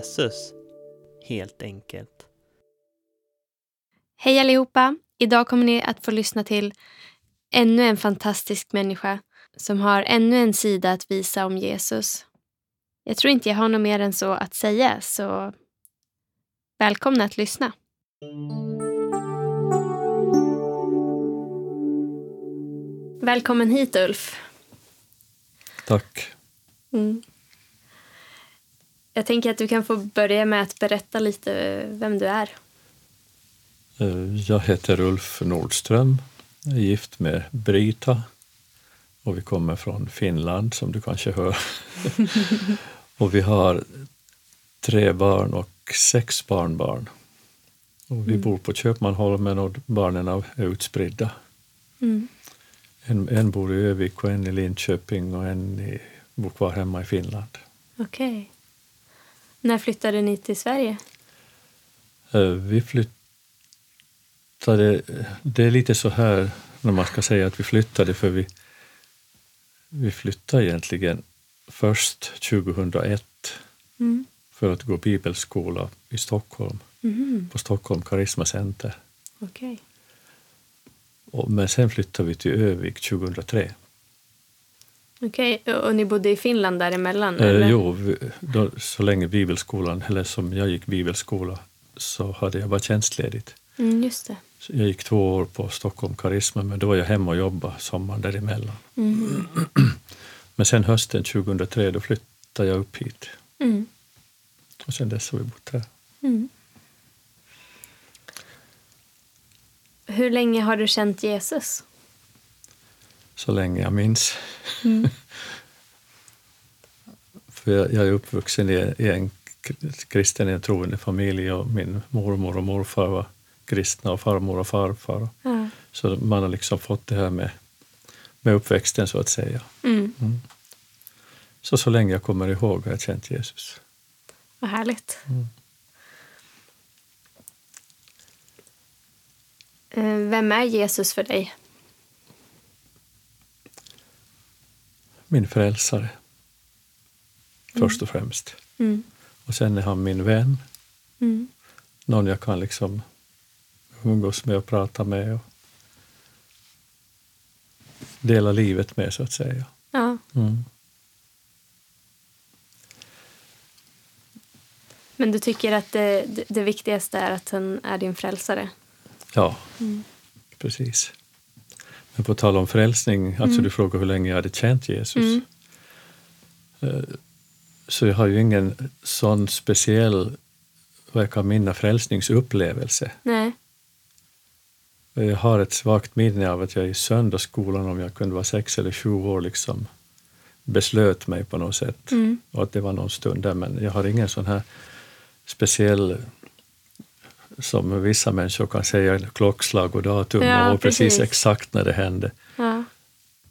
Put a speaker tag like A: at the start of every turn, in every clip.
A: Jesus, helt enkelt.
B: Hej allihopa! Idag kommer ni att få lyssna till ännu en fantastisk människa som har ännu en sida att visa om Jesus. Jag tror inte jag har något mer än så att säga, så välkomna att lyssna. Välkommen hit Ulf.
C: Tack.
B: Mm. Jag tänker att du kan få börja med att berätta lite vem du är.
C: Eh, jag heter Ulf Nordström. Jag är gift med Brita och vi kommer från Finland som du kanske hör. och vi har tre barn och sex barnbarn. Och vi mm. bor på Köpmanholmen och barnen är utspridda. Mm. En, en bor i Övik och en i Linköping och en i, bor kvar hemma i Finland.
B: Okej. Okay. När flyttade ni till Sverige?
C: Eh, vi flyttade... Det är lite så här när man ska säga att vi flyttade, för vi, vi flyttade egentligen först 2001 mm. för att gå bibelskola i Stockholm, mm. på Stockholm Karisma Center.
B: Okay.
C: Och, men sen flyttade vi till Övik 2003.
B: Okej, okay. och ni bodde i Finland däremellan?
C: Eh, jo, då, så länge bibelskolan, eller som jag gick bibelskola, så hade jag bara tjänstledigt.
B: Mm, just det.
C: Så jag gick två år på Stockholm Karisma, men då var jag hemma och jobbade sommaren däremellan. Mm. men sen hösten 2003 då flyttade jag upp hit. Mm. Och sen dess har vi bott här. Mm.
B: Hur länge har du känt Jesus?
C: Så länge jag minns. Mm. För jag, jag, är uppvuxen i, i en kristen, en troende familj och min mormor och morfar var kristna och farmor och farfar. Mm. Så man har liksom fått det här med, med uppväxten så att säga. Mm. Mm. Så så länge jag kommer ihåg har jag känt Jesus.
B: Vad härligt. Mm. Eh, vem är Jesus för dig?
C: Min frälsare, mm. först och främst. Mm. Och sen är han min vän. Mm. Någon jag kan liksom umgås med och prata med och dela livet med, så att säga.
B: Ja. Mm. Men du tycker att det, det, viktigaste är att han är din frälsare?
C: Ja, mm. precis. Men på tal om frälsning, alltså mm. du frågar hur länge jag hade känt Jesus. Mm. Eh, så jag har ju ingen sån speciell, vad jag kan minna, frälsningsupplevelse.
B: Nej.
C: Jag har ett svagt minne av att jag i söndagsskolan, om jag kunde vara sex eller sju år, liksom beslöt mig på något sätt. Mm. Och att det var någon stund där, men jag har ingen sån här speciell som vissa människor kan säga klockslag och datum ja, och precis. precis exakt när det hände. Ja.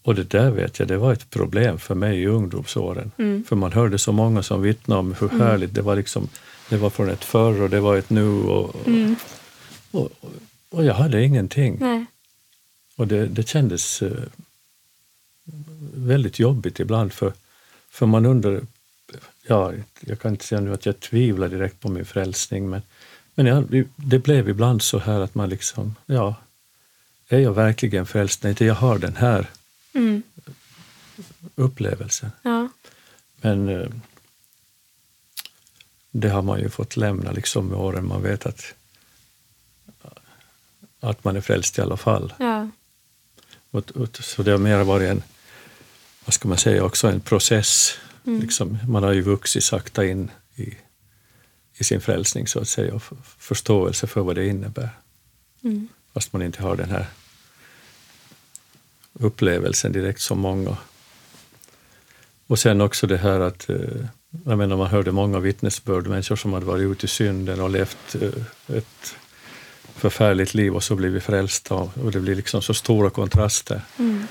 C: Och det där vet jag, det var ett problem för mig i ungdomsåren. Mm. För man hörde så många som vittnade om hur mm. härligt det var. Liksom, det var från ett förr och det var ett nu. Och, mm. och, och, jag hade ingenting.
B: Nej.
C: Och det, det kändes uh, väldigt jobbigt ibland för, för man undrar, ja, jag kan inte säga nu att jag tvivlar direkt på min frälsning, men men ja, det blev ibland så här att man liksom, ja, är jag verkligen frälst när inte jag har den här mm. upplevelsen?
B: Ja.
C: Men eh, det har man ju fått lämna liksom med åren. Man vet att, att man är frälst i alla fall.
B: Ja.
C: Och, och, så det har mer varit en, vad ska man säga, också en process. Mm. Liksom, man har ju vuxit sakta in i i sin frälsning så att säga och förståelse för vad det innebär. Mm. Fast man inte har den här upplevelsen direkt som många. Och sen också det här att, eh, jag menar man hörde många vittnesbörd, människor som hade varit ute i synden och levt eh, ett förfärligt liv och så blir vi frälsta och det blir liksom så stora kontraster. Mm.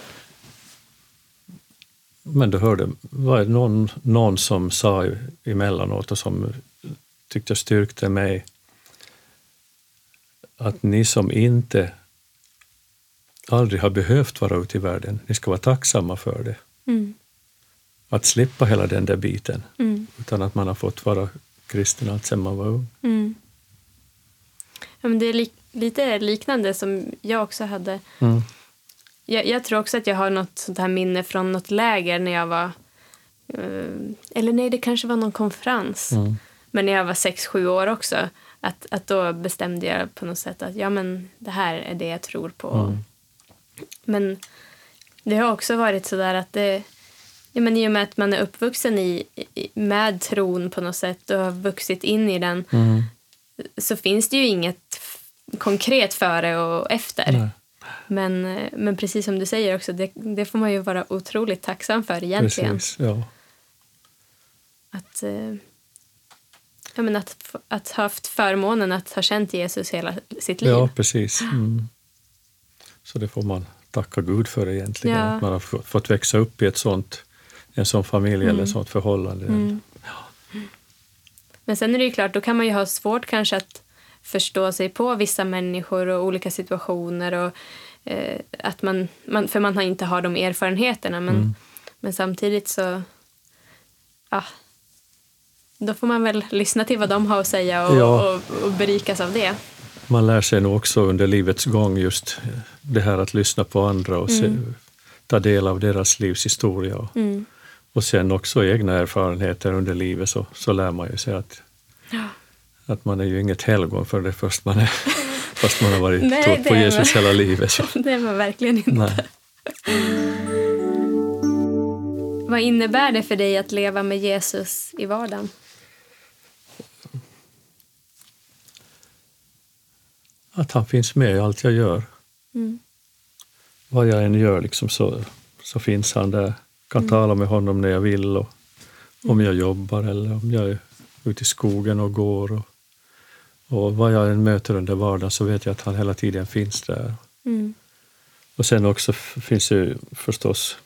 C: Men då hörde var det någon, någon som sa emellanåt och som tyckte jag styrkte mig att ni som inte aldrig har behövt vara ute i världen, ni ska vara tacksamma för det. Mm. Att slippa hela den där biten, mm. utan att man har fått vara kristen allt sedan man var ung.
B: Mm. Ja, men det är li lite liknande som jag också hade.
C: Mm.
B: Jag, jag, tror också att jag har något sånt här minne från något läger när jag var... Uh, eller nej, det kanske var någon konferens.
C: Mm.
B: Men när jag var sex, sju år också. Att, att då bestämde jag på något sätt att ja, men det här är det jag tror på.
C: Mm.
B: Men det har också varit så där att det... Ja, men I och med att man är uppvuxen i, med tron på något sätt och har vuxit in i den
C: Mm.
B: så finns det ju inget konkret före och efter.
C: Nej.
B: Men, men precis som du säger också, det, det får man ju vara otroligt tacksam för egentligen.
C: Precis, ja.
B: Att, eh, ja, men att, att ha haft förmånen att ha känt Jesus hela sitt liv.
C: ja, precis. Mm. Så det får man tacka Gud för egentligen.
B: Ja.
C: Att man har fått växa upp i ett sånt, en sån familj eller ett sånt förhållande.
B: Mm. Men sen är det ju klart, då kan man ju ha svårt kanske att förstå sig på vissa människor och olika situationer. Och, eh, att man, man, för man har inte har de erfarenheterna. Men,
C: Mm.
B: men samtidigt så... Ja, då får man väl lyssna till vad de har att säga och,
C: Ja.
B: och, och berikas av det.
C: Man lär sig nog också under livets gång just det här att lyssna på andra och se, ta del av deras livshistoria. Och,
B: Mm.
C: och sen också egna erfarenheter under livet så, så lär man ju sig att,
B: Ja.
C: att man är ju inget helgon för det först man, är, först man har varit
B: Nej,
C: trott på Jesus
B: väl-
C: hela livet. Så.
B: Det är man verkligen inte.
C: Nej.
B: Vad innebär det för dig att leva med Jesus i vardagen?
C: Att han finns med i allt jag gör.
B: Mm.
C: Vad jag än gör liksom så, så finns han där. kan tala med honom när jag vill. Och, Om jag jobbar eller om jag är ute i skogen och går. Och, och vad jag än möter under vardagen så vet jag att han hela tiden finns där.
B: Mm.
C: Och sen också finns ju förstås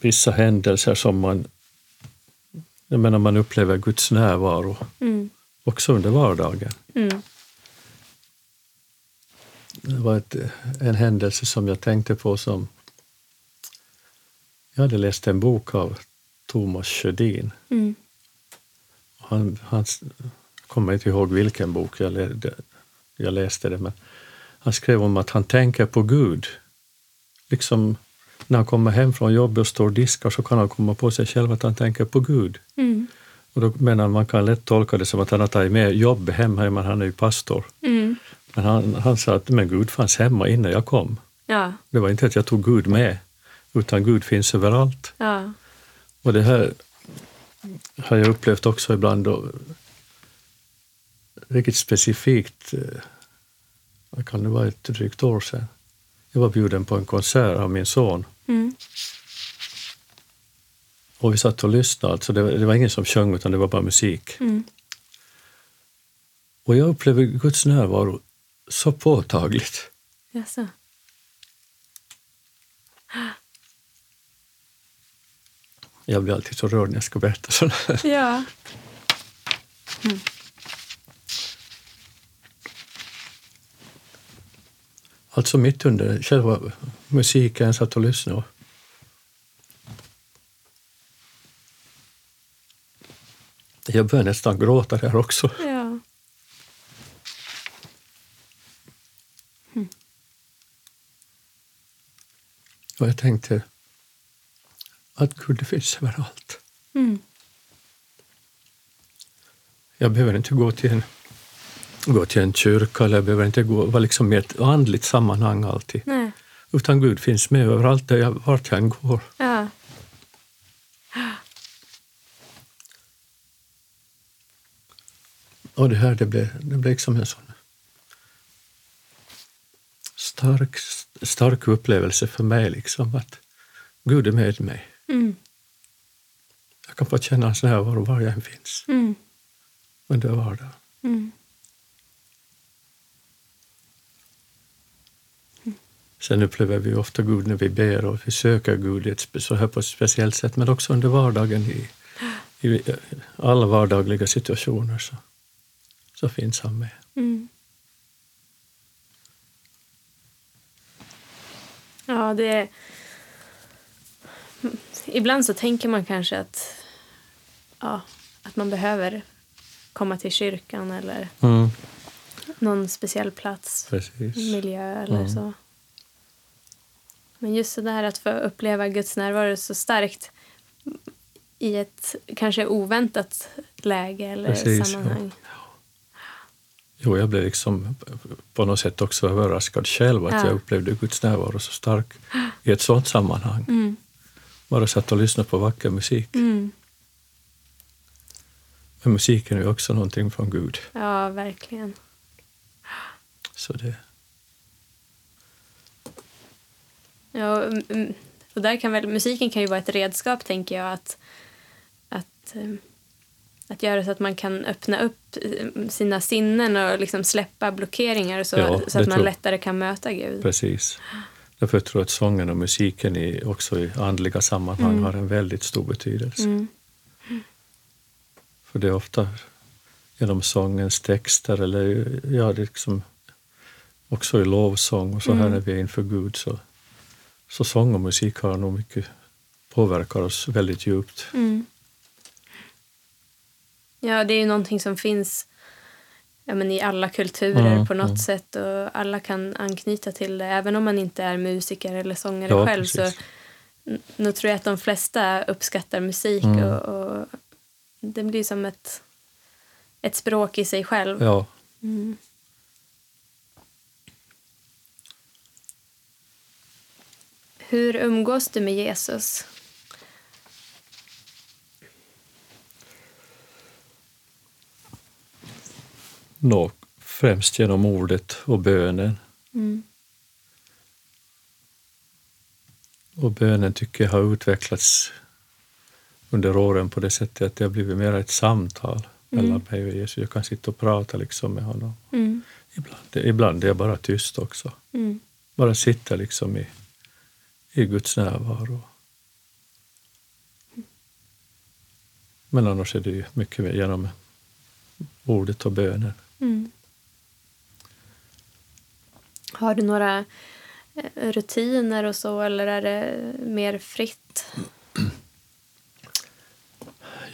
C: vissa händelser som man, jag menar man upplever Guds närvaro
B: Mm.
C: också under vardagen.
B: Mm.
C: Det var ett, en händelse som jag tänkte på som... Jag hade läst en bok av Thomas Sjödin.
B: Mm.
C: Han, han jag kommer inte ihåg vilken bok jag, det- jag läste det, men han skrev om att han tänker på Gud. Liksom när han kommer hem från jobbet och står och diskar så kan han komma på sig själv att han tänker på Gud.
B: Mm.
C: Och då menar man kan lätt tolka det som att han har tagit med jobbet hem, men han är ju pastor.
B: Mm.
C: Men han, han sa att men Gud fanns hemma innan jag kom.
B: Ja.
C: Det var inte att jag tog Gud med, utan Gud finns överallt.
B: Ja.
C: Och det här har jag upplevt också ibland då, riktigt specifikt, eh, vad kan det vara, ett drygt år sedan. Jag var bjuden på en konsert av min son. Och vi satt och lyssnade. Alltså det, var- det var ingen som sjöng utan det var bara musik.
B: Mm.
C: Och jag upplevde Guds närvaro så påtagligt.
B: Jaså.
C: Jag blir alltid så rörd när jag ska berätta sådana här.
B: Ja.
C: Alltså mitt under själva musiken jag satt och lyssnade. Jag började nästan gråta där också.
B: Ja.
C: Och jag tänkte att Gud finns överallt.
B: Mm.
C: Jag behöver inte gå till en, gå till en kyrka eller jag behöver inte gå, vara liksom i ett andligt sammanhang alltid.
B: Nej.
C: Utan Gud finns med överallt där jag, vart jag än går.
B: Ja.
C: Och det här det blev, det blev liksom en sån stark, stark upplevelse för mig, liksom att Gud är med mig.
B: Mm.
C: Jag kan få känna hans närvaro var jag än finns
B: Mm.
C: under vardagen.
B: Mm.
C: Sen upplever vi ofta Gud när vi ber och vi söker Gud ett så här på ett speciellt sätt, men också under vardagen i, i alla vardagliga situationer så, så finns han med.
B: Mm. Ja, det... ibland så tänker man kanske att, ja, att man behöver komma till kyrkan eller
C: Mm,
B: någon speciell plats,
C: precis.
B: miljö eller
C: Mm.
B: så. Men just det där att få uppleva Guds närvaro så starkt i ett kanske oväntat läge eller
C: Precis, ja. Jo, jag blev liksom på något sätt också överraskad själv att
B: Ja.
C: jag upplevde Guds närvaro så stark i ett sådant sammanhang.
B: Mm.
C: Bara satt och lyssnade på vacker musik.
B: Mm.
C: Men musiken är ju också någonting från Gud.
B: Ja, verkligen.
C: Så det,
B: Ja, mm, mm. och där kan väl, musiken kan ju vara ett redskap, tänker jag, att, att, eh, att göra så att man kan öppna upp eh, sina sinnen och liksom släppa blockeringar så,
C: Ja,
B: så att man
C: tror-
B: lättare kan möta Gud.
C: precis. Därför tror jag att sången och musiken i, också i andliga sammanhang
B: Mm.
C: har en väldigt stor betydelse.
B: Mm.
C: För det är ofta genom sångens texter eller ja, liksom också i lovsång och så här
B: Mm.
C: när vi är inför Gud så, så sång och musik har nog mycket påverkar oss väldigt djupt.
B: Mm. Ja, det är ju någonting som finns ja, men i alla kulturer
C: Mm,
B: på något
C: mm.
B: sätt och alla kan anknyta till det. Även om man inte är musiker eller sångare
C: Ja,
B: själv så
C: precis.
B: n- nu tror jag att de flesta uppskattar musik
C: Mm.
B: och, och det blir som ett, ett språk i sig själv.
C: Ja,
B: Mm. Hur umgås du med Jesus?
C: Nå, främst genom ordet och bönen.
B: Mm.
C: Och bönen tycker jag har utvecklats under åren på det sättet att det har blivit mer ett samtal
B: Mm.
C: mellan mig och Jesus. Jag kan sitta och prata liksom med honom.
B: Mm.
C: Ibland, ibland är jag bara tyst också.
B: Mm.
C: Bara sitta liksom i, i Guds närvaro. Men annars är det ju mycket mer genom ordet och bönen.
B: Mm. Har du några eh, rutiner och så eller är det mer fritt?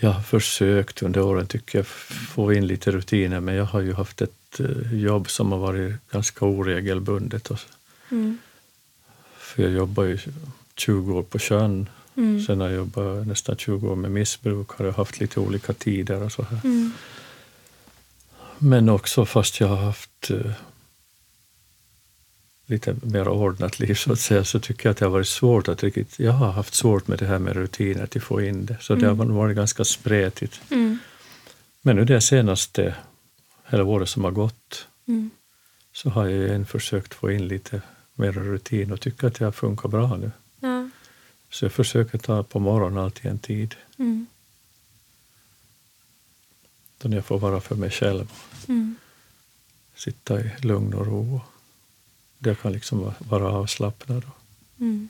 C: Jag har försökt under åren tycker jag få in lite rutiner men jag har ju haft ett eh, jobb som har varit ganska oregelbundet. Och,
B: Mm.
C: för jag jobbar ju 20 år på sjön.
B: Mm.
C: Sen har jag jobbat nästan 20 år med missbruk. Har jag haft lite olika tider och så här.
B: Mm.
C: Men också fast jag har haft eh, lite mer ordnat liv så att säga så tycker jag att det har varit svårt att riktigt, jag har haft svårt med det här med rutiner att få in det. Så det har
B: Mm.
C: varit ganska spretigt.
B: Mm.
C: Men nu det senaste, hela året som har gått,
B: Mm.
C: så har jag igen försökt få in lite mer rutin och tycker att det har funkat bra nu.
B: Ja.
C: Så jag försöker ta på morgonen alltid en tid
B: Mm.
C: Då jag får vara för mig själv.
B: Mm.
C: Sitta i lugn och ro. Jag kan liksom va- vara avslappnad.
B: Mm.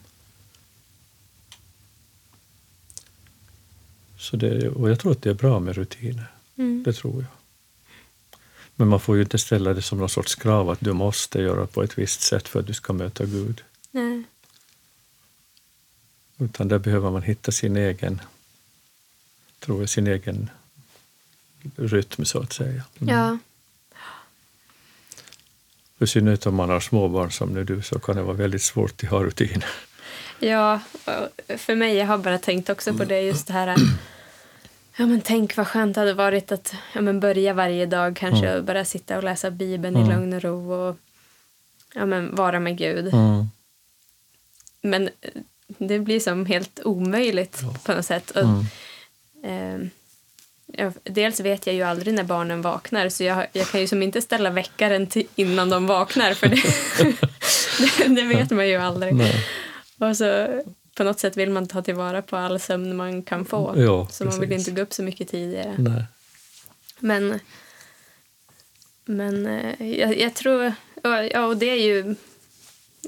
C: Så det, och jag tror att det är bra med rutiner.
B: Mm.
C: Det tror jag. Men man får ju inte ställa det som någon sorts krav att du måste göra på ett visst sätt för att du ska möta Gud.
B: Nej.
C: Utan där behöver man hitta sin egen, tror jag, sin egen rytm så att säga. Mm.
B: Ja.
C: I synnerhet om man har småbarn som nu du så kan det vara väldigt svårt att ha rutiner.
B: Ja, för mig, jag har bara tänkt också på det just det här Ja men tänk vad skönt det hade varit att ja, men börja varje dag kanske
C: Mm.
B: och bara sitta och läsa Bibeln
C: Mm.
B: i lugn och ro och ja, men vara med Gud. Men eh, det blir som helt omöjligt
C: Ja.
B: på något sätt. Och,
C: Mm.
B: Dels vet jag ju aldrig när barnen vaknar så jag, jag kan ju som inte ställa väckaren till, innan de vaknar för det, det, det vet man ju aldrig.
C: Nej.
B: Och så på något sätt vill man ta tillvara på all sömn man kan få.
C: Ja,
B: så man vill
C: precis.
B: inte gå upp så mycket tidigare.
C: Nej.
B: Men, men eh, jag, jag tror... Ja, och det är ju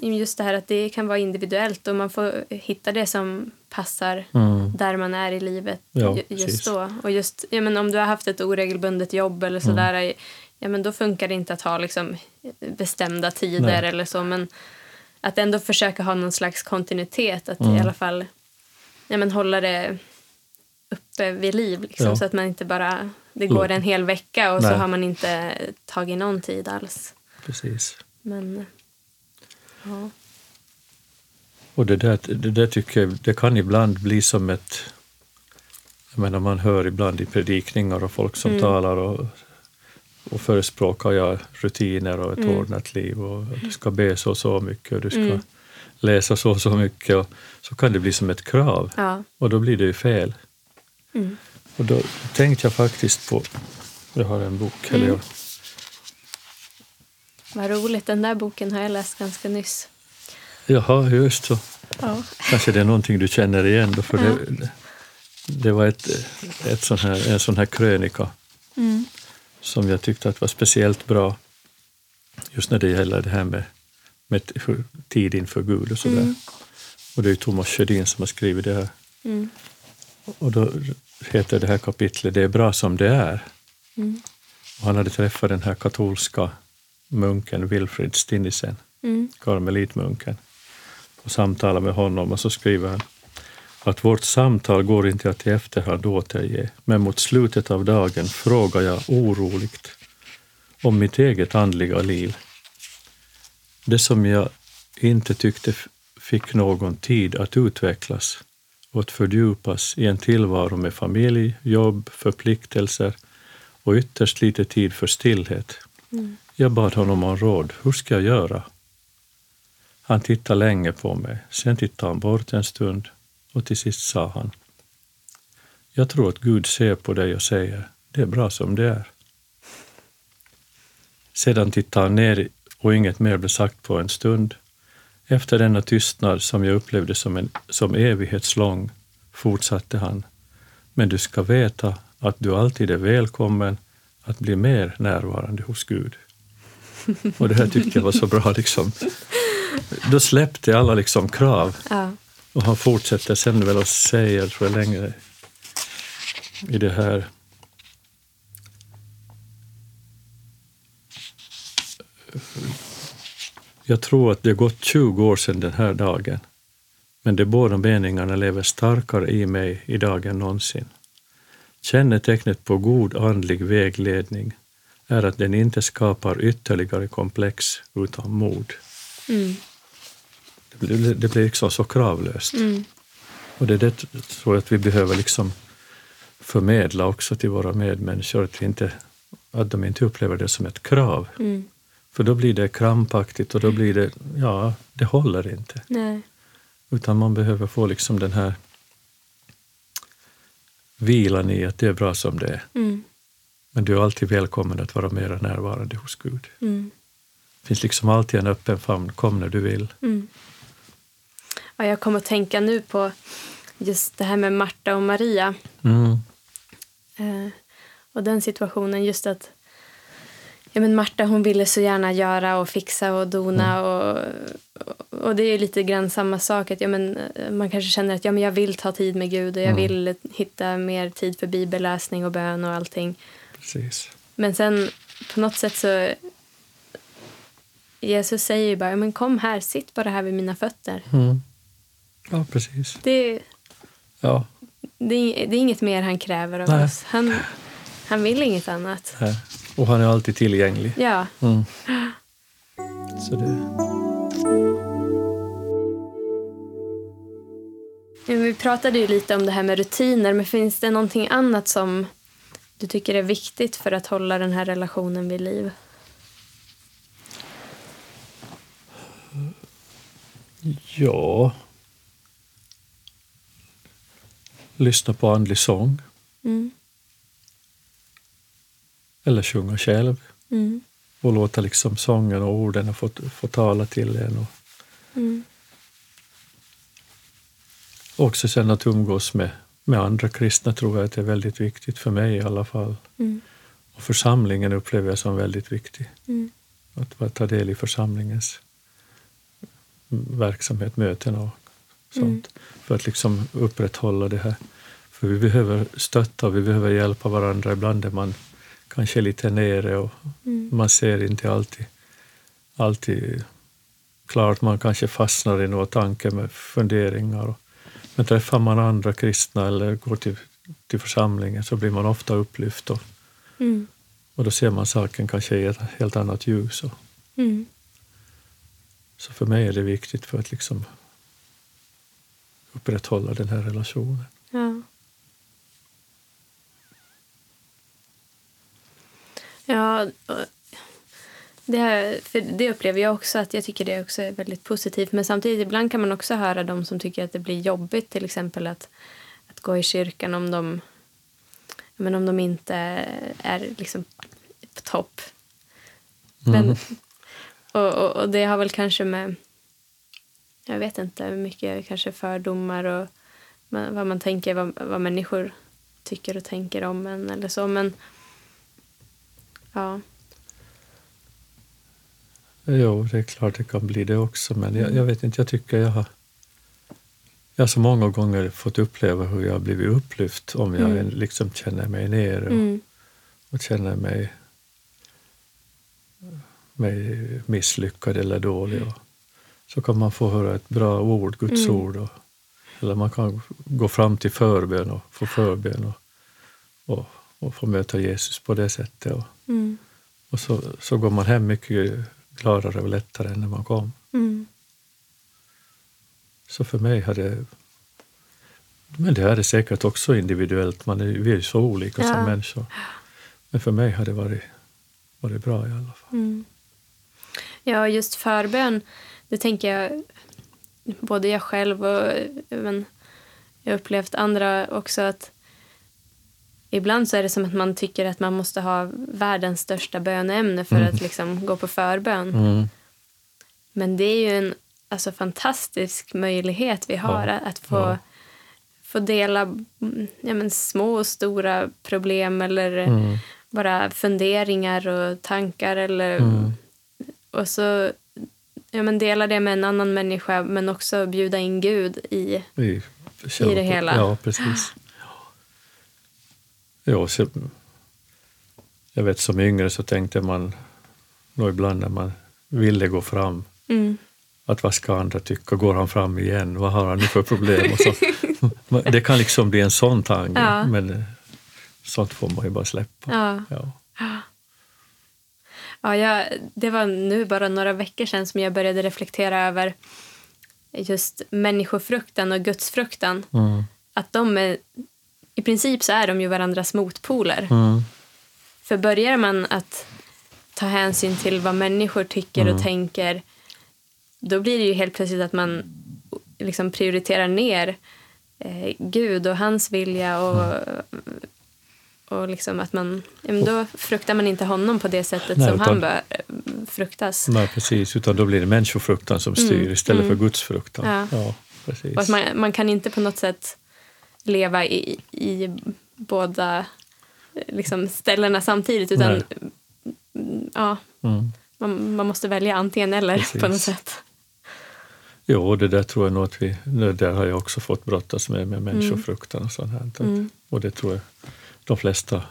B: just det här att det kan vara individuellt och man får hitta det som passar
C: Mm.
B: där man är i livet
C: Ja,
B: ju- just
C: precis.
B: då. Och just, ja, men om du har haft ett oregelbundet jobb eller
C: Mm.
B: sådär, ja, men då funkar det inte att ha liksom, bestämda tider
C: Nej.
B: eller så. Men att ändå försöka ha någon slags kontinuitet, att
C: Mm.
B: i alla fall ja, men hålla det uppe vid liv. Liksom,
C: Ja.
B: Så att man inte bara... Det går en hel vecka och så
C: Nej.
B: har man inte tagit någon tid alls.
C: Precis.
B: Men... Ja.
C: Och det där, det där tycker jag, det kan ibland bli som ett... Jag menar, man hör ibland i predikningar och folk som
B: Mm.
C: talar och, och förespråkar ja, rutiner och ett
B: Mm.
C: ordnat liv och du ska be så och så mycket och du ska
B: Mm.
C: läsa så och så mycket och så kan det bli som ett krav
B: ja.
C: och då blir det ju fel.
B: Mm.
C: Och då tänkte jag faktiskt på, jag har en bok, eller
B: Mm.
C: jag,
B: Vad roligt. Den där boken har jag läst ganska nyss.
C: jaha just så,
B: Ja.
C: kanske det är någonting du känner igen då, för
B: Ja.
C: det, det var ett, ett sån här, en sån här krönika
B: Mm.
C: som jag tyckte att var speciellt bra just när det gäller det här med, med tid inför Gud och sådär.
B: Mm.
C: Och det är ju Thomas Sjödin som har skrivit det här.
B: Mm.
C: Och då heter det här kapitlet Det är bra som det är.
B: Mm.
C: Och han hade träffat den här katolska munken Wilfrid Stinnisen,
B: Mm.
C: karmelitmunken, och samtalat med honom och så skriver han att vårt samtal går inte att i efterhand återge, men mot slutet av dagen frågar jag oroligt om mitt eget andliga liv. Det som jag inte tyckte fick någon tid att utvecklas och att fördjupas i en tillvaro med familj, jobb, förpliktelser och ytterst lite tid för stillhet.
B: Mm.
C: Jag bad honom om råd. Hur ska jag göra? Han tittade länge på mig. Sen tittade han bort en stund och till sist sa han. Jag tror att Gud ser på dig och säger, det är bra som det är. Sedan tittade han ner och inget mer blev sagt på en stund. Efter denna tystnad som jag upplevde som, en, som evighetslång fortsatte han. Men du ska veta att du alltid är välkommen att bli mer närvarande hos Gud. Och det här tyckte jag var så bra. Liksom. Då släppte alla liksom krav
B: Ja.
C: och han fortsätter sen väl och säger, tror jag längre i det här Jag tror att det gått 20 år sedan den här dagen, men de båda meningarna lever starkare i mig idag än någonsin. Kännetecknet på god andlig vägledning är att den inte skapar ytterligare komplex utan mod.
B: Mm.
C: Det blir, det blir liksom så kravlöst.
B: Mm.
C: Och det är det tror jag att vi behöver liksom förmedla också till våra medmänniskor, att, vi inte, att de inte upplever det som ett krav.
B: Mm.
C: För då blir det krampaktigt och då blir det, ja, det håller inte.
B: Nej.
C: Utan man behöver få liksom den här vilan i att det är bra som det är.
B: Mm.
C: Men du är alltid välkommen att vara mera närvarande hos Gud.
B: Mm.
C: Det finns liksom alltid en öppen famn, kom när du vill.
B: Mm. Ja, jag kom att tänka nu på just det här med Marta och Maria.
C: Mm.
B: Eh, och den situationen, just att ja, men Marta hon ville så gärna göra och fixa och dona. Och, och det är lite grann samma sak. Att, ja, men, eh, man kanske känner att ja, men jag vill ta tid med Gud och jag
C: Mm.
B: vill hitta mer tid för bibelläsning och bön och allting.
C: Precis.
B: Men sen på något sätt så... Jesus säger ju bara, men kom här, sitt bara här vid mina fötter.
C: Mm. Ja, precis.
B: Det,
C: Ja,
B: det, är- det är inget mer han kräver av
C: Nej.
B: oss. Han, han vill inget annat.
C: här. Och han är alltid tillgänglig.
B: Ja,
C: Mm. Så det,
B: vi pratade ju lite om det här med rutiner, men finns det någonting annat som du tycker är viktigt för att hålla den här relationen vid liv?
C: ja... Lyssna på andlig sång
B: Mm.
C: eller sjunga själv
B: Mm.
C: och låta liksom sången och orden få, få tala till en. Och
B: Mm.
C: också sen att umgås med, med andra kristna tror jag att det är väldigt viktigt, för mig i alla fall.
B: Mm.
C: Och församlingen upplever jag som väldigt viktig.
B: Mm.
C: Att bara ta del i församlingens verksamhet, möten och sånt.
B: Mm.
C: För att liksom upprätthålla det här. För vi behöver stötta och vi behöver hjälpa varandra. Ibland är man kanske lite nere och
B: Mm.
C: man ser inte alltid, alltid klart. Man kanske fastnar i några tankar med funderingar. Och, Men träffar man andra kristna eller går till, till församlingen så blir man ofta upplyft och,
B: Mm.
C: och då ser man saken kanske i ett helt annat ljus. Och,
B: Mm.
C: så för mig är det viktigt för att liksom upprätthålla den här relationen.
B: Ja. Ja, det, för det upplever jag också att jag tycker det också är väldigt positivt. Men samtidigt ibland kan man också höra de som tycker att det blir jobbigt till exempel att, att gå i kyrkan om de, men om de inte är liksom på topp. Men,
C: Mm.
B: och, och, och det har väl kanske med, jag vet inte, mycket kanske fördomar och vad man tänker, vad, vad människor tycker och tänker om en eller så. Men ja,
C: Jo, det är klart det kan bli det också, men jag, jag vet inte, jag tycker jag har jag har så många gånger fått uppleva hur jag har blivit upplyft om jag
B: Mm.
C: liksom känner mig ner och,
B: mm,
C: och känner mig, mig misslyckad eller dålig. Och, så kan man få höra ett bra ord, Guds
B: Mm.
C: ord. Och, eller man kan gå fram till förbön och få förbön och, och, och få möta Jesus på det sättet. Och,
B: mm,
C: och så, så går man hem mycket gladare och lättare än när man kom.
B: mm,
C: Så för mig har det... Men det här är säkert också individuellt, man är, vi är ju så olika
B: Ja.
C: som människor. Men för mig har det varit, varit bra i alla fall.
B: mm. Ja, just förbön, det tänker jag, både jag själv och även jag upplevt andra också att ibland så är det som att man tycker att man måste ha världens största böneämne för
C: Mm.
B: att liksom gå på förbön.
C: Mm.
B: Men det är ju en alltså, fantastisk möjlighet vi har
C: Ja,
B: att få,
C: ja.
B: få dela mm, ja, men, små och stora problem eller
C: Mm.
B: bara funderingar och tankar. Eller,
C: Mm.
B: Och så ja, men dela det med en annan människa men också bjuda in Gud i...
C: I,
B: I det hela.
C: Ja, precis. Ja, så, jag vet som yngre så tänkte man nog ibland när man ville gå fram
B: Mm,
C: att vad ska andra tycka? Går han fram igen? Vad har han nu för problem? Och så, det kan liksom bli en sån tanke,
B: Ja.
C: men eh, sånt får man ju bara släppa.
B: ja.
C: Ja.
B: Ja, jag, det var nu bara några veckor sedan som jag började reflektera över just människofruktan och gudsfruktan.
C: Mm.
B: Att de är, I princip så är de ju varandras motpoler.
C: Mm.
B: För börjar man att ta hänsyn till vad människor tycker
C: Mm.
B: och tänker då blir det ju helt plötsligt att man liksom prioriterar ner eh, Gud och hans vilja och, och liksom att man, då fruktar man inte honom på det sättet
C: Nej,
B: som
C: utan-
B: han bör eh, fruktas.
C: Nej, precis. Utan då blir det människofruktan som styr
B: Mm,
C: istället
B: mm.
C: för gudsfruktan.
B: Ja.
C: Ja, precis.
B: Man, man kan inte på något sätt leva i, i båda eh, liksom, ställena samtidigt utan
C: Nej.
B: mm, ja,
C: Mm.
B: man, man måste välja antingen eller
C: Precis.
B: på något sätt.
C: Jo, det där tror jag nog att vi... Det där har jag också fått brottas med, med människofruktan och sånt här.
B: Mm.
C: Och det tror jag de flesta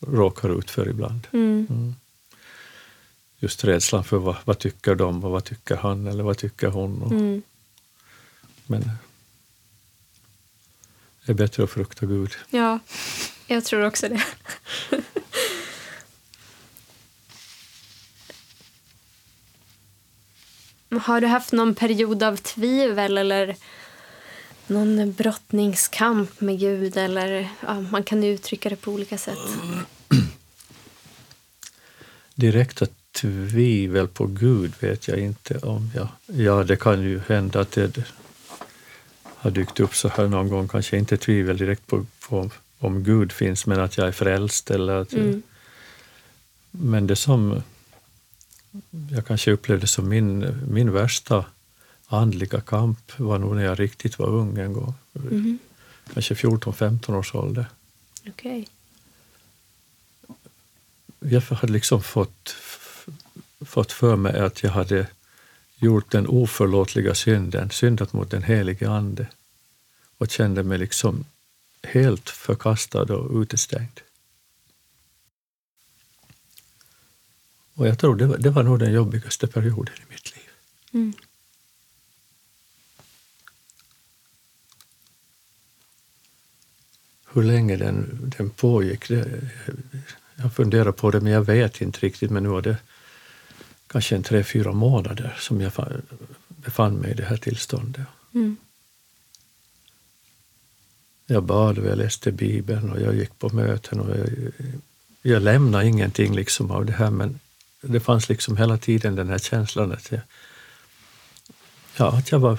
C: råkar ut för ibland.
B: Mm.
C: Mm. Just rädslan för vad, vad tycker de och vad tycker han eller vad tycker hon. Och,
B: Mm.
C: Men det är bättre att frukta Gud.
B: Ja, jag tror också det. Har du haft någon period av tvivel eller någon brottningskamp med Gud? Eller, ja, man kan uttrycka det på olika sätt.
C: Direkta tvivel på Gud vet jag inte om. Jag, ja, det kan ju hända att det har dykt upp så här någon gång. Kanske inte tvivel direkt på, på om Gud finns, men att jag är frälst. Eller att,
B: Mm.
C: Men det som jag kanske upplevde som min, min värsta andliga kamp var nog när jag riktigt var ung en gång.
B: Mhm.
C: Kanske 14-15 års ålder.
B: Okej.
C: Jag hade liksom fått, fått för mig att jag hade gjort den oförlåtliga synden, syndat mot den helige Ande och kände mig liksom helt förkastad och utestängd. Och jag tror det var, det var nog den jobbigaste perioden i mitt liv.
B: Mm.
C: hur länge den, den pågick, det, jag funderar på det men jag vet inte riktigt. Men nu var det kanske en tre, fyra månader som jag befann mig i det här tillståndet.
B: Mm.
C: Jag bad och jag läste Bibeln och jag gick på möten och jag, jag lämnade ingenting liksom av det här men det fanns liksom hela tiden den här känslan att jag, ja, att jag var...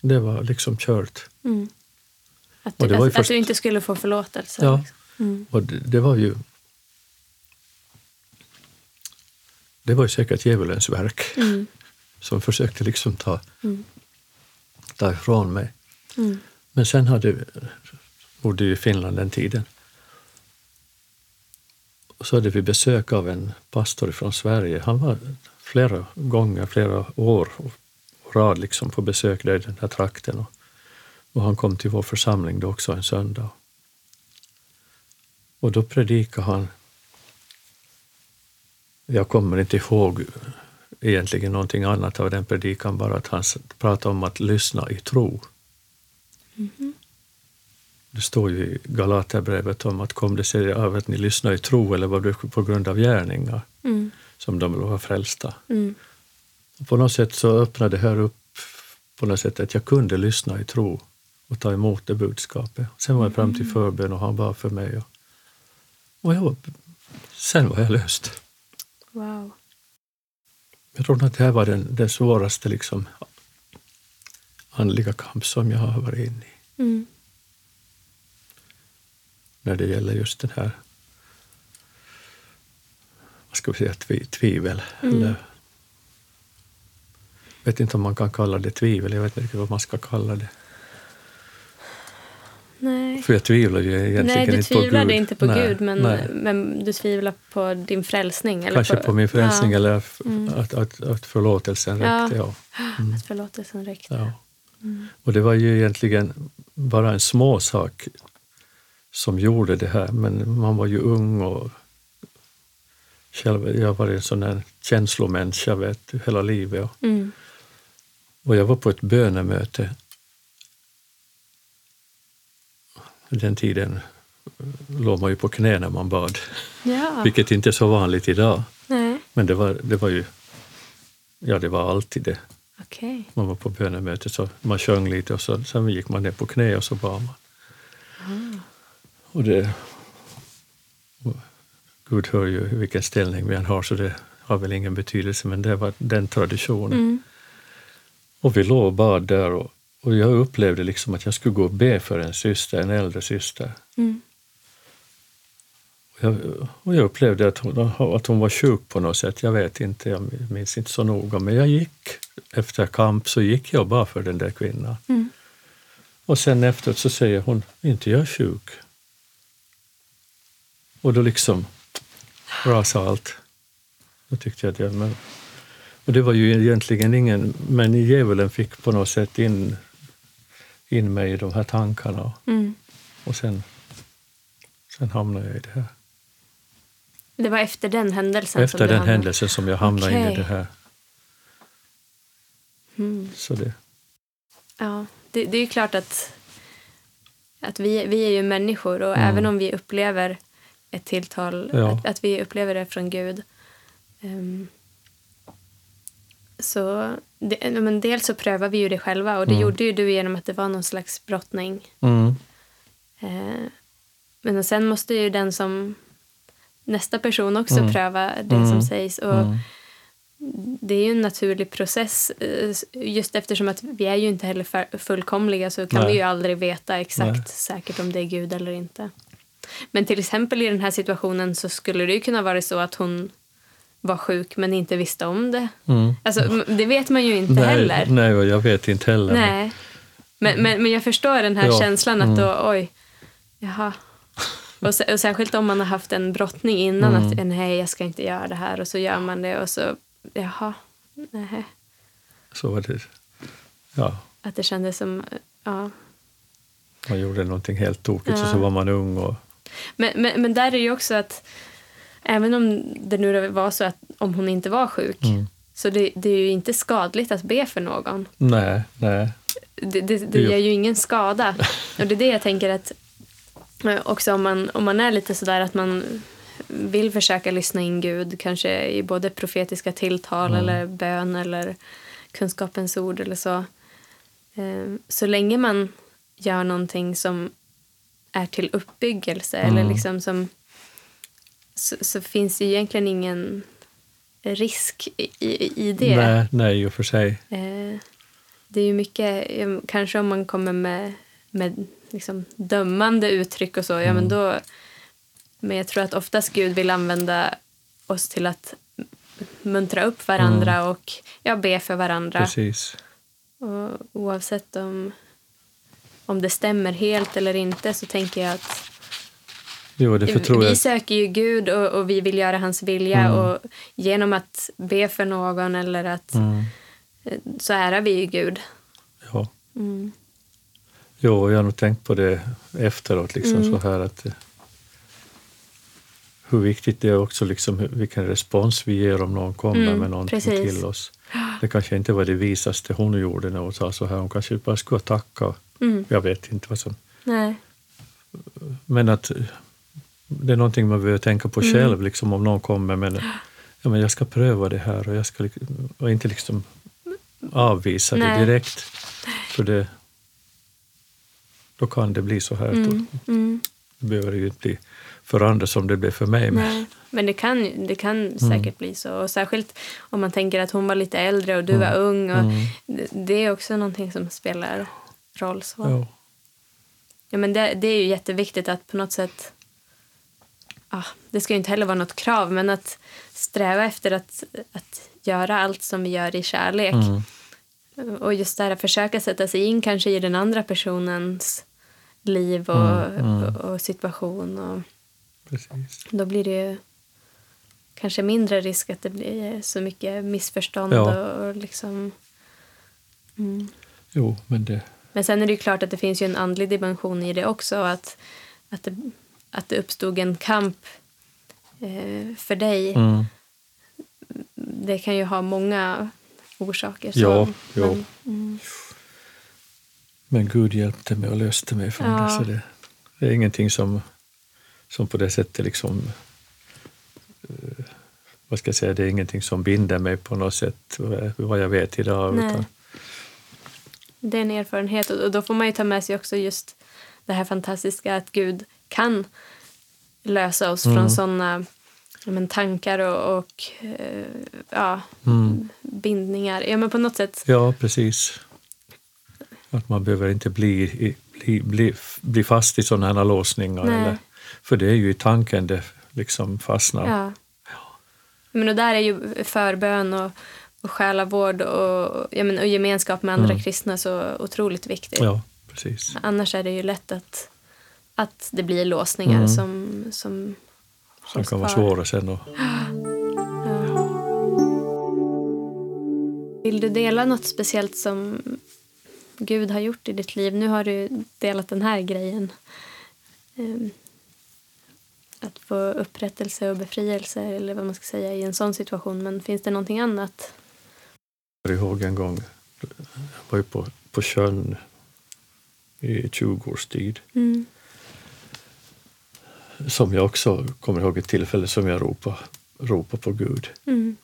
C: Det var liksom kört.
B: Mm. Att,
C: Och
B: du, att,
C: först-
B: att du inte skulle få förlåtelse.
C: Ja.
B: liksom. Mm.
C: Och det, det var ju... Det var ju säkert djävulens verk
B: Mm.
C: som försökte liksom ta,
B: Mm.
C: ta ifrån mig.
B: Mm.
C: Men sen hade vi, bodde ju i Finland den tiden. Och så hade vi besök av en pastor från Sverige. Han var flera gånger, flera år rad liksom på besök där i den här trakten. Och, och han kom till vår församling då också en söndag. Och då predikade han. Jag kommer inte ihåg egentligen någonting annat av den predikan, bara att han pratade om att lyssna i tro. Det står ju i Galaterbrevet om att kom det sig av att ni lyssnar i tro eller var det på grund av gärningar
B: Mm.
C: som de var frälsta.
B: Mm.
C: Och på något sätt så öppnade det här upp på något sätt att jag kunde lyssna i tro och ta emot det budskapet. Sen var jag fram till förbön och han var för mig. Och, och jag sen var jag löst.
B: Wow.
C: Jag tror att det här var den, den svåraste liksom, andliga kamp som jag har varit inne i.
B: Mm.
C: när det gäller just den här vad ska vi säga, tvi, tvivel.
B: Mm.
C: Eller, jag vet inte om man kan kalla det tvivel, jag vet inte riktigt vad man ska kalla det.
B: Nej.
C: För jag tvivlar ju egentligen
B: Nej, du
C: inte på
B: tvivlade
C: Gud.
B: inte på
C: Nej,
B: Gud, men,
C: nej.
B: men du tvivlar på din frälsning. Eller
C: Kanske på, min frälsning
B: ja,
C: eller
B: Mm.
C: att, att, att förlåtelsen
B: Ja.
C: räckte. Ja. Mm.
B: Att förlåtelsen räckte.
C: Ja.
B: Mm.
C: Och det var ju egentligen bara en små sak som gjorde det här, men man var ju ung och själv, jag var en sån där känslomänniska vet du, hela livet. Och,
B: Mm.
C: och jag var på ett bönemöte. Den tiden låg man ju på knä när man bad,
B: Ja.
C: vilket inte är så vanligt idag.
B: Nej,
C: Men det var, det var ju, ja det var alltid det.
B: okej.
C: Man var på bönemöte så man sjöng lite och så, sen gick man ner på knä och så bad man. Och det, och Gud hör ju vilken ställning vi än har så det har väl ingen betydelse men det var den traditionen.
B: Mm.
C: Och vi låg och bad där och, och jag upplevde liksom att jag skulle gå och be för en syster, en äldre syster.
B: Mm.
C: Och jag, och jag upplevde att hon, att hon var sjuk på något sätt. Jag vet inte, jag minns inte så noga. Men jag gick, efter kamp så gick jag bara för den där kvinnan.
B: Mm.
C: Och sen efteråt så säger hon, inte jag är sjuk. Och då liksom rasade allt. Då tyckte jag att jag, men... Och det var ju egentligen ingen, men djävulen fick på något sätt in, in mig i de här tankarna.
B: Mm.
C: Och sen, sen hamnade jag i det här.
B: Det var efter den händelsen som
C: Efter den
B: hamnade-
C: händelsen som jag hamnade in i det här.
B: Mm.
C: Så det,
B: Ja, det, det är ju klart att, att vi, vi är ju människor och
C: Mm.
B: även om vi upplever ett tilltal,
C: Ja.
B: att, att vi upplever det från Gud. ehm, så det, men dels så prövar vi ju det själva och det
C: Mm.
B: gjorde ju du genom att det var någon slags brottning.
C: mm,
B: Eh, men sen måste ju den som nästa person också
C: Mm.
B: pröva det
C: Mm.
B: som sägs. Och
C: mm,
B: Det är ju en naturlig process. eh, Just eftersom att vi är ju inte heller fullkomliga så kan
C: Nej.
B: vi ju aldrig veta exakt
C: Nej.
B: säkert om det är Gud eller inte. Men till exempel i den här situationen så skulle det ju kunna vara så att hon var sjuk men inte visste om det.
C: mm.
B: Alltså, det vet man ju inte
C: nej,
B: heller.
C: nej, och jag vet inte heller.
B: Nej. Men, men, men jag förstår den här
C: Ja,
B: känslan att
C: mm.
B: då, oj, jaha. Och, och särskilt om man har haft en brottning innan
C: Mm.
B: att nej, jag ska inte göra det här och så gör man det och så, jaha, nej.
C: Så var det. Ja,
B: Att det kändes som, ja.
C: man gjorde någonting helt tokigt och
B: Ja.
C: så var man ung. Och,
B: Men, men, men där är ju också att även om det nu var så att om hon inte var sjuk
C: mm.
B: så det, det är ju inte skadligt att be för någon.
C: Nej, nej.
B: Det, det, det gör ju ingen skada. Och det är det jag tänker att Eh, Också om man, om man är lite sådär att man vill försöka lyssna in Gud, kanske i både profetiska tilltal eller bön eller kunskapens ord eller så. Eh, Så länge man gör någonting som är till uppbyggelse eller liksom som så, så finns det ju egentligen ingen risk i, i, det.
C: Nej, nej, i och för sig.
B: Eh, det är ju mycket, kanske om man kommer med, med liksom dömande uttryck och så, ja men då... Men jag tror att oftast Gud vill använda oss till att muntra upp varandra och ja, be för varandra.
C: Precis.
B: Och oavsett om, om det stämmer helt eller inte så tänker jag att
C: Jo,
B: vi söker ju Gud och, och vi vill göra hans vilja och genom att be för någon eller att
C: Mm,
B: eh, så ärar vi ju Gud.
C: ja.
B: Mm.
C: Jo, jag har nog tänkt på det efteråt, liksom
B: Mm.
C: så här att eh, hur viktigt det är också liksom vilken respons vi ger om någon kommer
B: Mm,
C: med någonting
B: precis.
C: till oss. Det kanske inte var det visaste hon gjorde när hon sa så här. Hon kanske bara skulle ha tackat.
B: Mm.
C: Jag vet inte vad som...
B: Nej.
C: Men att det är någonting man behöver tänka på
B: Mm.
C: själv, liksom om någon kommer med ja, men jag ska pröva det här och jag ska och inte liksom avvisa
B: Nej.
C: det direkt. För det, då kan det bli så här.
B: Mm. Mm.
C: behöver det ju inte bli för andra som det blev för mig. Men,
B: Nej. Men det kan, det kan
C: Mm.
B: säkert bli så. Och särskilt om man tänker att hon var lite äldre och du
C: Mm.
B: var ung. Och det, det är också någonting som spelar roll. Så.
C: ja,
B: Ja, men det, det är ju jätteviktigt att på något sätt... Ah, det ska ju inte heller vara något krav, men att sträva efter att, att göra allt som vi gör i kärlek.
C: mm,
B: Och just det här att försöka sätta sig in kanske i den andra personens liv och,
C: Mm, mm.
B: och, situation. Och
C: precis.
B: då blir det ju kanske mindre risk att det blir så mycket missförstånd.
C: Ja.
B: Och, och liksom, mm.
C: Jo, men det...
B: Men sen är det ju klart att det finns ju en andlig dimension i det också. Att, att, det, att det uppstod en kamp eh, för dig.
C: Mm,
B: Det kan ju ha många orsaker. Så,
C: Ja, jo.
B: Men, mm,
C: men Gud hjälpte mig och löste mig från
B: Ja.
C: det. Så det, det är ingenting som, som på det sättet liksom... eh, vad ska jag säga, det är ingenting som binder mig på något sätt, vad- vad jag vet idag.
B: Nej.
C: Utan,
B: det är en erfarenhet. Och då får man ju ta med sig också just det här fantastiska att Gud kan lösa oss
C: Mm.
B: från såna ja, men, tankar och, och eh, ja,
C: mm,
B: bindningar. Ja, men på något sätt.
C: ja, precis. Att man behöver inte bli, bli, bli, bli fast i sådana här låsningar.
B: Nej.
C: Eller, för det är ju i tanken det liksom fastnar.
B: Ja. Men och där är ju förbön och, och själavård och, ja, men, och gemenskap med andra
C: Mm.
B: kristna så otroligt viktigt.
C: Ja, precis.
B: Annars är det ju lätt att, att det blir låsningar
C: Mm.
B: som, som
C: Som kan vara svåra sen. Och,
B: Ja. Vill du dela något speciellt som Gud har gjort i ditt liv? Nu har du delat den här grejen. Ehm, Att få upprättelse och befrielse eller vad man ska säga i en sån situation. Men finns det någonting annat?
C: Jag kommer ihåg en gång, jag var ju på, på sjön i 20 års tid.
B: Mm.
C: Som jag också kommer ihåg ett tillfälle som jag ropade, ropade på Gud.
B: Mm.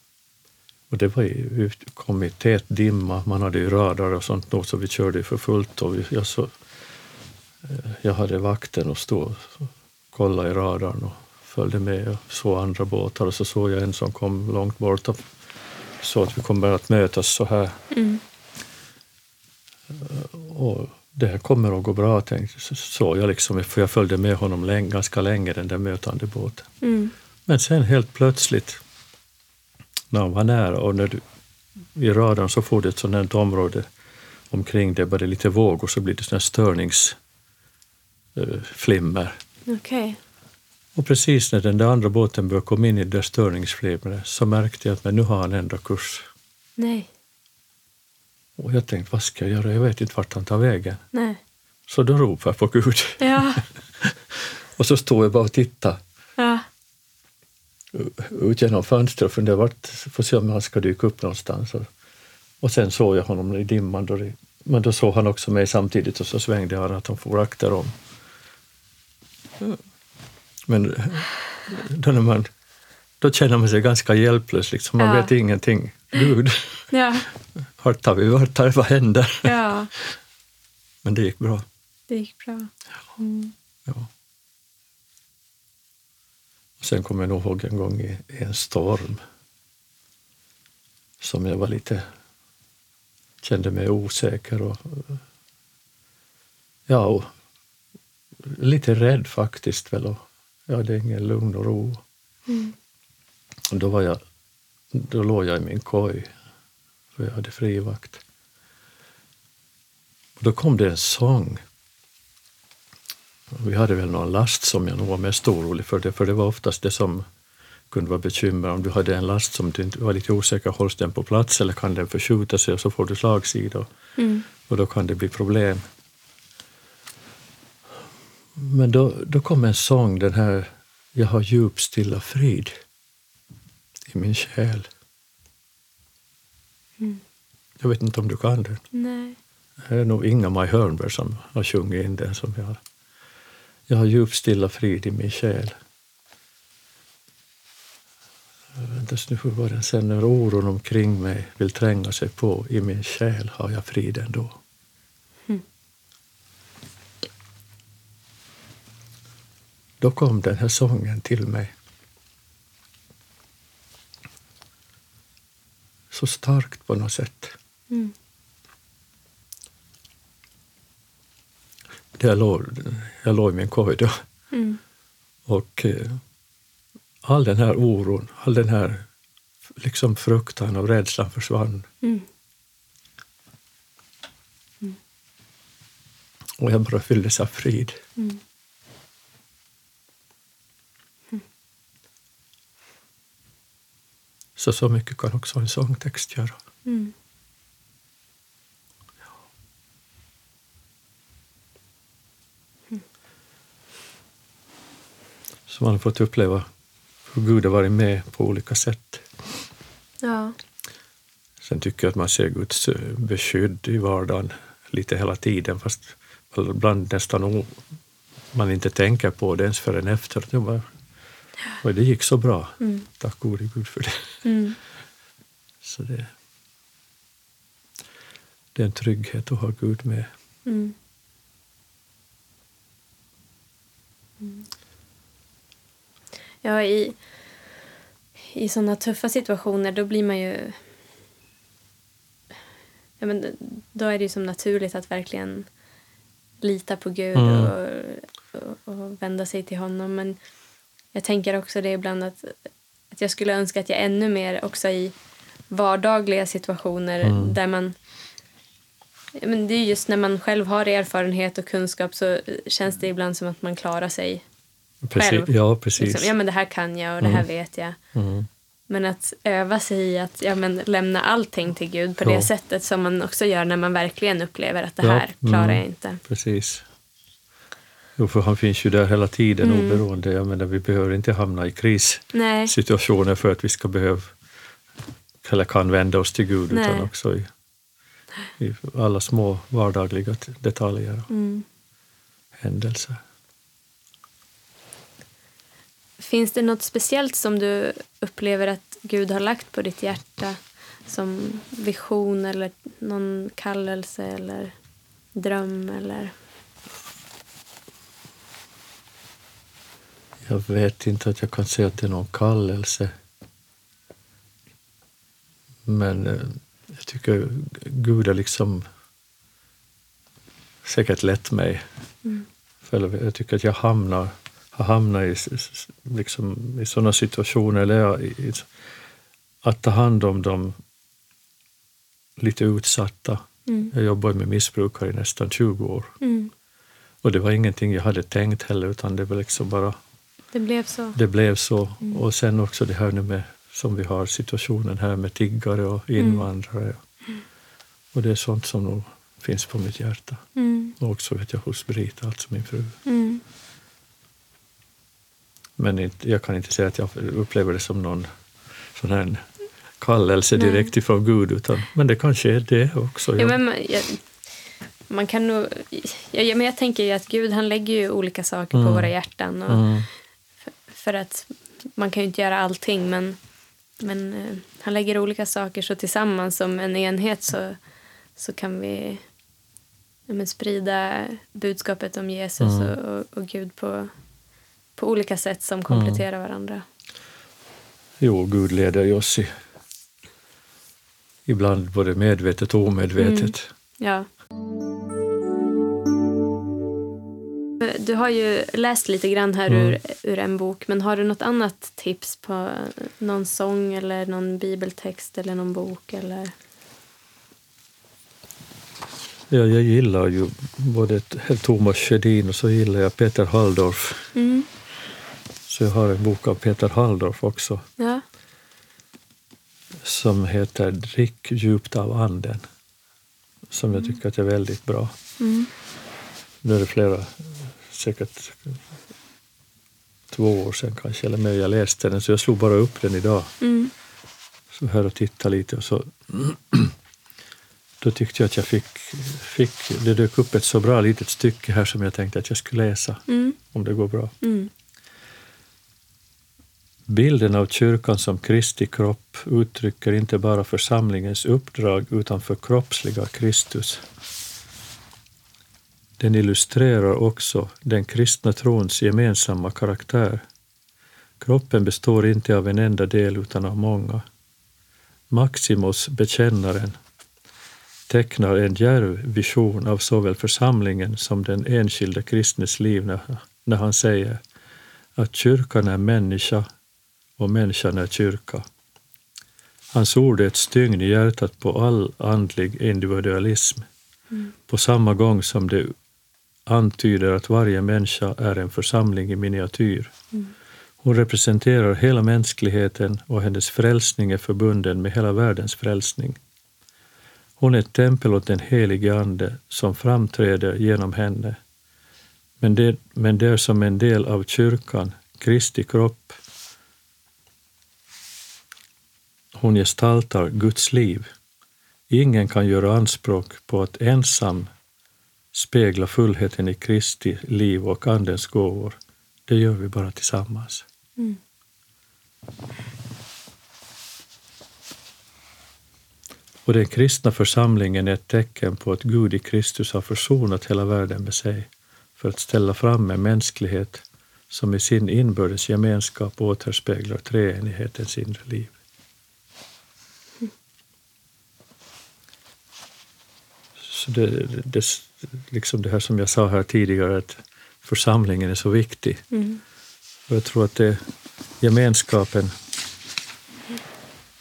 C: Och det var ju, kom i tät dimma, man hade ju radar och sånt då, så vi körde för fullt. Och vi, jag, så, eh, jag hade vakten och stod och kollade i radarn och följde med och såg andra båtar och så såg jag en som kom långt bort och så att vi kommer att mötas så här.
B: Mm.
C: Och det här kommer att gå bra, tänkte så jag liksom, för jag följde med honom länge, ganska länge, den där mötande båten.
B: Mm.
C: Men sen helt plötsligt, när han var nära och när du, i radarn så får du ett sådant område omkring det, bara det är lite vågor så blir det sådana störningsflimmer.
B: Okej.
C: Och precis när den där andra båten började komma in i det där störningsflimret så märkte jag att men nu har han ändrat kurs.
B: Nej.
C: Och jag tänkte, vad ska jag göra? Jag vet inte vart han tar vägen.
B: Nej.
C: Så då ropade jag på Gud.
B: Ja.
C: Och så stod jag bara och tittade
B: Ja.
C: ut genom fönstret och funderade vart, får se om han ska dyka upp någonstans. Och, sen såg jag honom i dimman. Då det, men då såg han också mig samtidigt och så svängde han att han får akta om. Men då, när man, då känner man sig ganska hjälplös, liksom. man
B: Ja.
C: vet ingenting. Gud,
B: Ja.
C: vart tar vi, vart tar, vad händer?
B: ja,
C: Men det gick bra.
B: det gick bra. Mm.
C: Ja. Och sen kommer jag nog ihåg en gång i, i en storm som jag var lite, kände mig osäker och ja, och lite rädd faktiskt väl. Och jag hade ingen lugn och ro.
B: Mm.
C: Och då, var jag, då låg jag i min koj, för jag hade frivakt. Och då kom det en sång. Vi hade väl någon last som jag nog var mest orolig för, det, för det var oftast det som kunde vara bekymmer. Om du hade en last som du inte var lite osäker, hålls den på plats eller kan den förskjuta sig och så får du slagsida
B: Mm.
C: och då kan det bli problem. Men då, då kom en sång, den här Jag har djup stilla frid i min själ.
B: Mm.
C: Jag vet inte om du kan den.
B: Nej.
C: Det är nog Inga-Maj Hörnberg som har sjungit in den. Som jag, jag har djup stilla frid i min själ. Vänta nu, hur var den sen? När oron omkring mig vill tränga sig på, i min själ har jag frid ändå.
B: Mm.
C: Då kom den här sången till mig. Så starkt på något sätt.
B: Mm.
C: Jag låg, jag låg i min då.
B: Mm.
C: Och eh, all den här oron, all den här liksom fruktan och rädslan försvann.
B: Mm.
C: Och jag bara fylldes av frid.
B: Mm.
C: Så så mycket kan också en sångtext göra.
B: Mm.
C: Så man har fått uppleva hur Gud har varit med på olika sätt.
B: Ja.
C: Sen tycker jag att man ser Guds eh, beskydd i vardagen lite hela tiden, fast ibland nästan o- man inte tänker på det ens förrän efter. Det, Oj, det gick så bra.
B: Mm.
C: Tack gode Gud för det.
B: Mm.
C: Så det, det är en trygghet att ha Gud med.
B: Mm. Ja, i, i sådana tuffa situationer då blir man ju... Ja, men då är det ju som naturligt att verkligen lita på Gud
C: Mm.
B: och, och, och vända sig till honom. Men jag tänker också det ibland att, att jag skulle önska att jag ännu mer också i vardagliga situationer
C: Mm.
B: där man Ja, men det är just när man själv har erfarenhet och kunskap så känns det ibland som att man klarar sig.
C: Precis,
B: Själv.
C: ja, precis.
B: Liksom, ja, men det här kan jag och det här vet jag.
C: Mm.
B: Men att öva sig i att ja, men lämna allting till Gud på
C: Ja.
B: det sättet som man också gör när man verkligen upplever att det
C: Ja,
B: här klarar
C: mm.
B: jag inte.
C: Precis. Jo, för han finns ju där hela tiden
B: Mm.
C: oberoende. Jag menar, vi behöver inte hamna i krissituationer för att vi ska behöva eller kan vända oss till Gud, utan
B: Nej.
C: också i, i alla små vardagliga detaljer och
B: mm.
C: händelser.
B: Finns det något speciellt som du upplever att Gud har lagt på ditt hjärta som vision eller någon kallelse eller dröm eller
C: Jag vet inte att jag kan säga att det är någon kallelse. Men eh, jag tycker Gud har liksom säkert lett mig.
B: Mm.
C: För jag tycker att jag hamnar, har hamnat i, liksom, i sådana situationer, eller ja, i, i, att ta hand om de lite utsatta.
B: Mm.
C: Jag jobbade med missbrukare i nästan 20 år.
B: Mm.
C: Och det var ingenting jag hade tänkt heller, utan det var liksom bara
B: Det blev så.
C: det blev så. Och sen också det här nu med, som vi har situationen här med tiggare och invandrare. Och det är sånt som nog finns på mitt hjärta.
B: Mm.
C: Och också vet jag hos Brita, alltså min fru.
B: Mm.
C: Men inte, jag kan inte säga att jag upplever det som någon sån här kallelse
B: Nej.
C: direkt ifrån Gud, utan, men det kanske är det också.
B: Ja, men, man- jag, man kan nog... Ja, men jag tänker ju att Gud han lägger ju olika saker
C: Mm.
B: på våra hjärtan. Och,
C: Mm.
B: För, att man kan ju inte göra allting, men, men eh, han lägger olika saker så tillsammans som en enhet så, så kan vi ja, men sprida budskapet om Jesus
C: Mm.
B: och, och, och Gud på, på olika sätt som kompletterar varandra.
C: Jo, Gud leder ju oss i, ibland både medvetet och omedvetet.
B: Ja. Du har ju läst lite grann här
C: Mm.
B: ur, ur en bok, men har du något annat tips på någon sång eller någon bibeltext eller någon bok? Eller?
C: Ja, jag gillar ju både Thomas Sjödin och så gillar jag Peter Halldorf.
B: Mm.
C: Så jag har en bok av Peter Halldorf också
B: Ja.
C: som heter Drick djupt av anden. Som jag tycker att är väldigt bra.
B: Mm.
C: Nu är det flera, säkert två år sedan kanske, eller mer jag läste den, så jag slog bara upp den idag.
B: Mm.
C: Så här och tittade lite och så då tyckte jag att jag fick, fick, det dök upp ett så bra litet stycke här som jag tänkte att jag skulle läsa,
B: Mm.
C: om det går bra.
B: Mm.
C: Bilden av kyrkan som Kristi kropp uttrycker inte bara församlingens uppdrag utan förkroppsligar Kristus. Den illustrerar också den kristna trons gemensamma karaktär. Kroppen består inte av en enda del utan av många. Maximus, bekännaren, tecknar en djärv vision av såväl församlingen som den enskilda kristnes liv när, när han säger att kyrkan är människa och människan är kyrka. Hans ord är ett stygn i hjärtat på all andlig individualism, på samma gång som det antyder att varje människa är en församling i miniatyr. Hon representerar hela mänskligheten och hennes frälsning är förbunden med hela världens frälsning. Hon är ett tempel åt den helige Ande som framträder genom henne. Men det, men det är som en del av kyrkan, Kristi kropp, hon gestaltar Guds liv. Ingen kan göra anspråk på att ensam spegla fullheten i Kristi liv och Andens gåvor. Det gör vi bara tillsammans.
B: Mm.
C: Och den kristna församlingen är ett tecken på att Gud i Kristus har försonat hela världen med sig för att ställa fram en mänsklighet som i sin inbördes gemenskap återspeglar treenighetens inre liv. Så det, det, det, liksom det här som jag sa här tidigare, att församlingen är så viktig.
B: Mm.
C: Och jag tror att det gemenskapen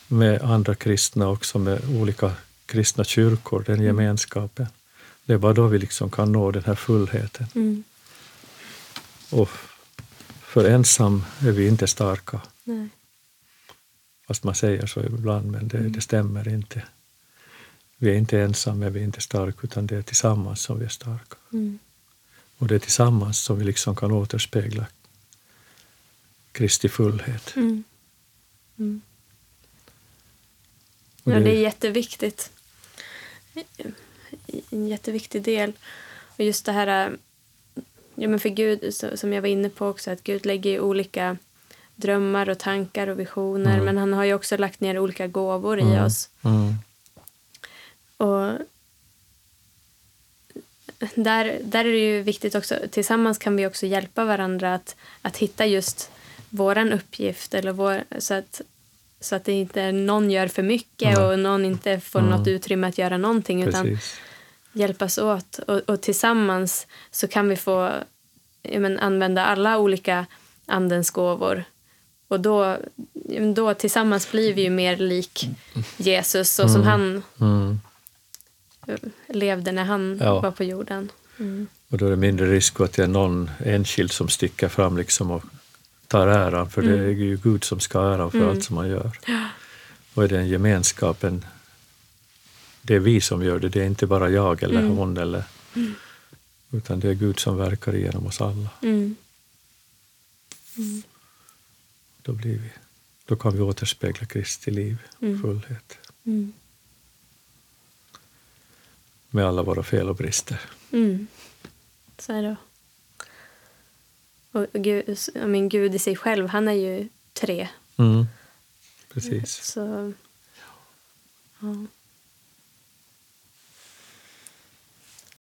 C: med andra kristna också, med olika kristna kyrkor, den gemenskapen. Det är bara då vi liksom kan nå den här fullheten.
B: Mm.
C: Och för ensam är vi inte starka.
B: Nej.
C: Fast man säger så ibland, men det, det stämmer inte. Vi är inte ensamma, vi är inte starka, utan det är tillsammans som vi är starka.
B: Mm.
C: Och det är tillsammans som vi liksom kan återspegla Kristi fullhet.
B: Mm. Mm.
C: Och
B: Ja,
C: det-
B: det är jätteviktigt. En jätteviktig del. Och just det här... Ja, men för Gud, som jag var inne på också, att Gud lägger ju olika drömmar och tankar och visioner.
C: Mm.
B: Men han har ju också lagt ner olika gåvor i
C: Mm.
B: oss.
C: Mm.
B: Och där, där är det ju viktigt också, tillsammans kan vi också hjälpa varandra att, att hitta just våran uppgift eller vår, så att så att det inte någon gör för mycket
C: Nej.
B: och någon inte får
C: Mm.
B: något utrymme att göra någonting utan
C: Precis.
B: hjälpas åt. Och, och tillsammans så kan vi få men, använda alla olika andens gåvor. Och då, då tillsammans blir vi ju mer lik Jesus så som
C: Mm.
B: han
C: Mm.
B: Levde när han
C: Ja.
B: var på jorden. Mm.
C: Och då är det mindre risk att det är någon enskild som sticker fram liksom och tar äran, för det är ju Gud som ska ha äran för
B: Mm.
C: allt som han gör. Och i den gemenskapen, det är vi som gör det, det är inte bara jag eller
B: Mm.
C: hon, eller, utan det är Gud som verkar genom oss alla.
B: Mm.
C: Då, blir vi, då kan vi återspegla Kristi liv,
B: Mm.
C: fullhet. Med alla våra fel och brister.
B: Mm. Så är det. Och Gud, mean, Gud i sig själv, han är ju tre.
C: Mm. Precis.
B: Så, ja.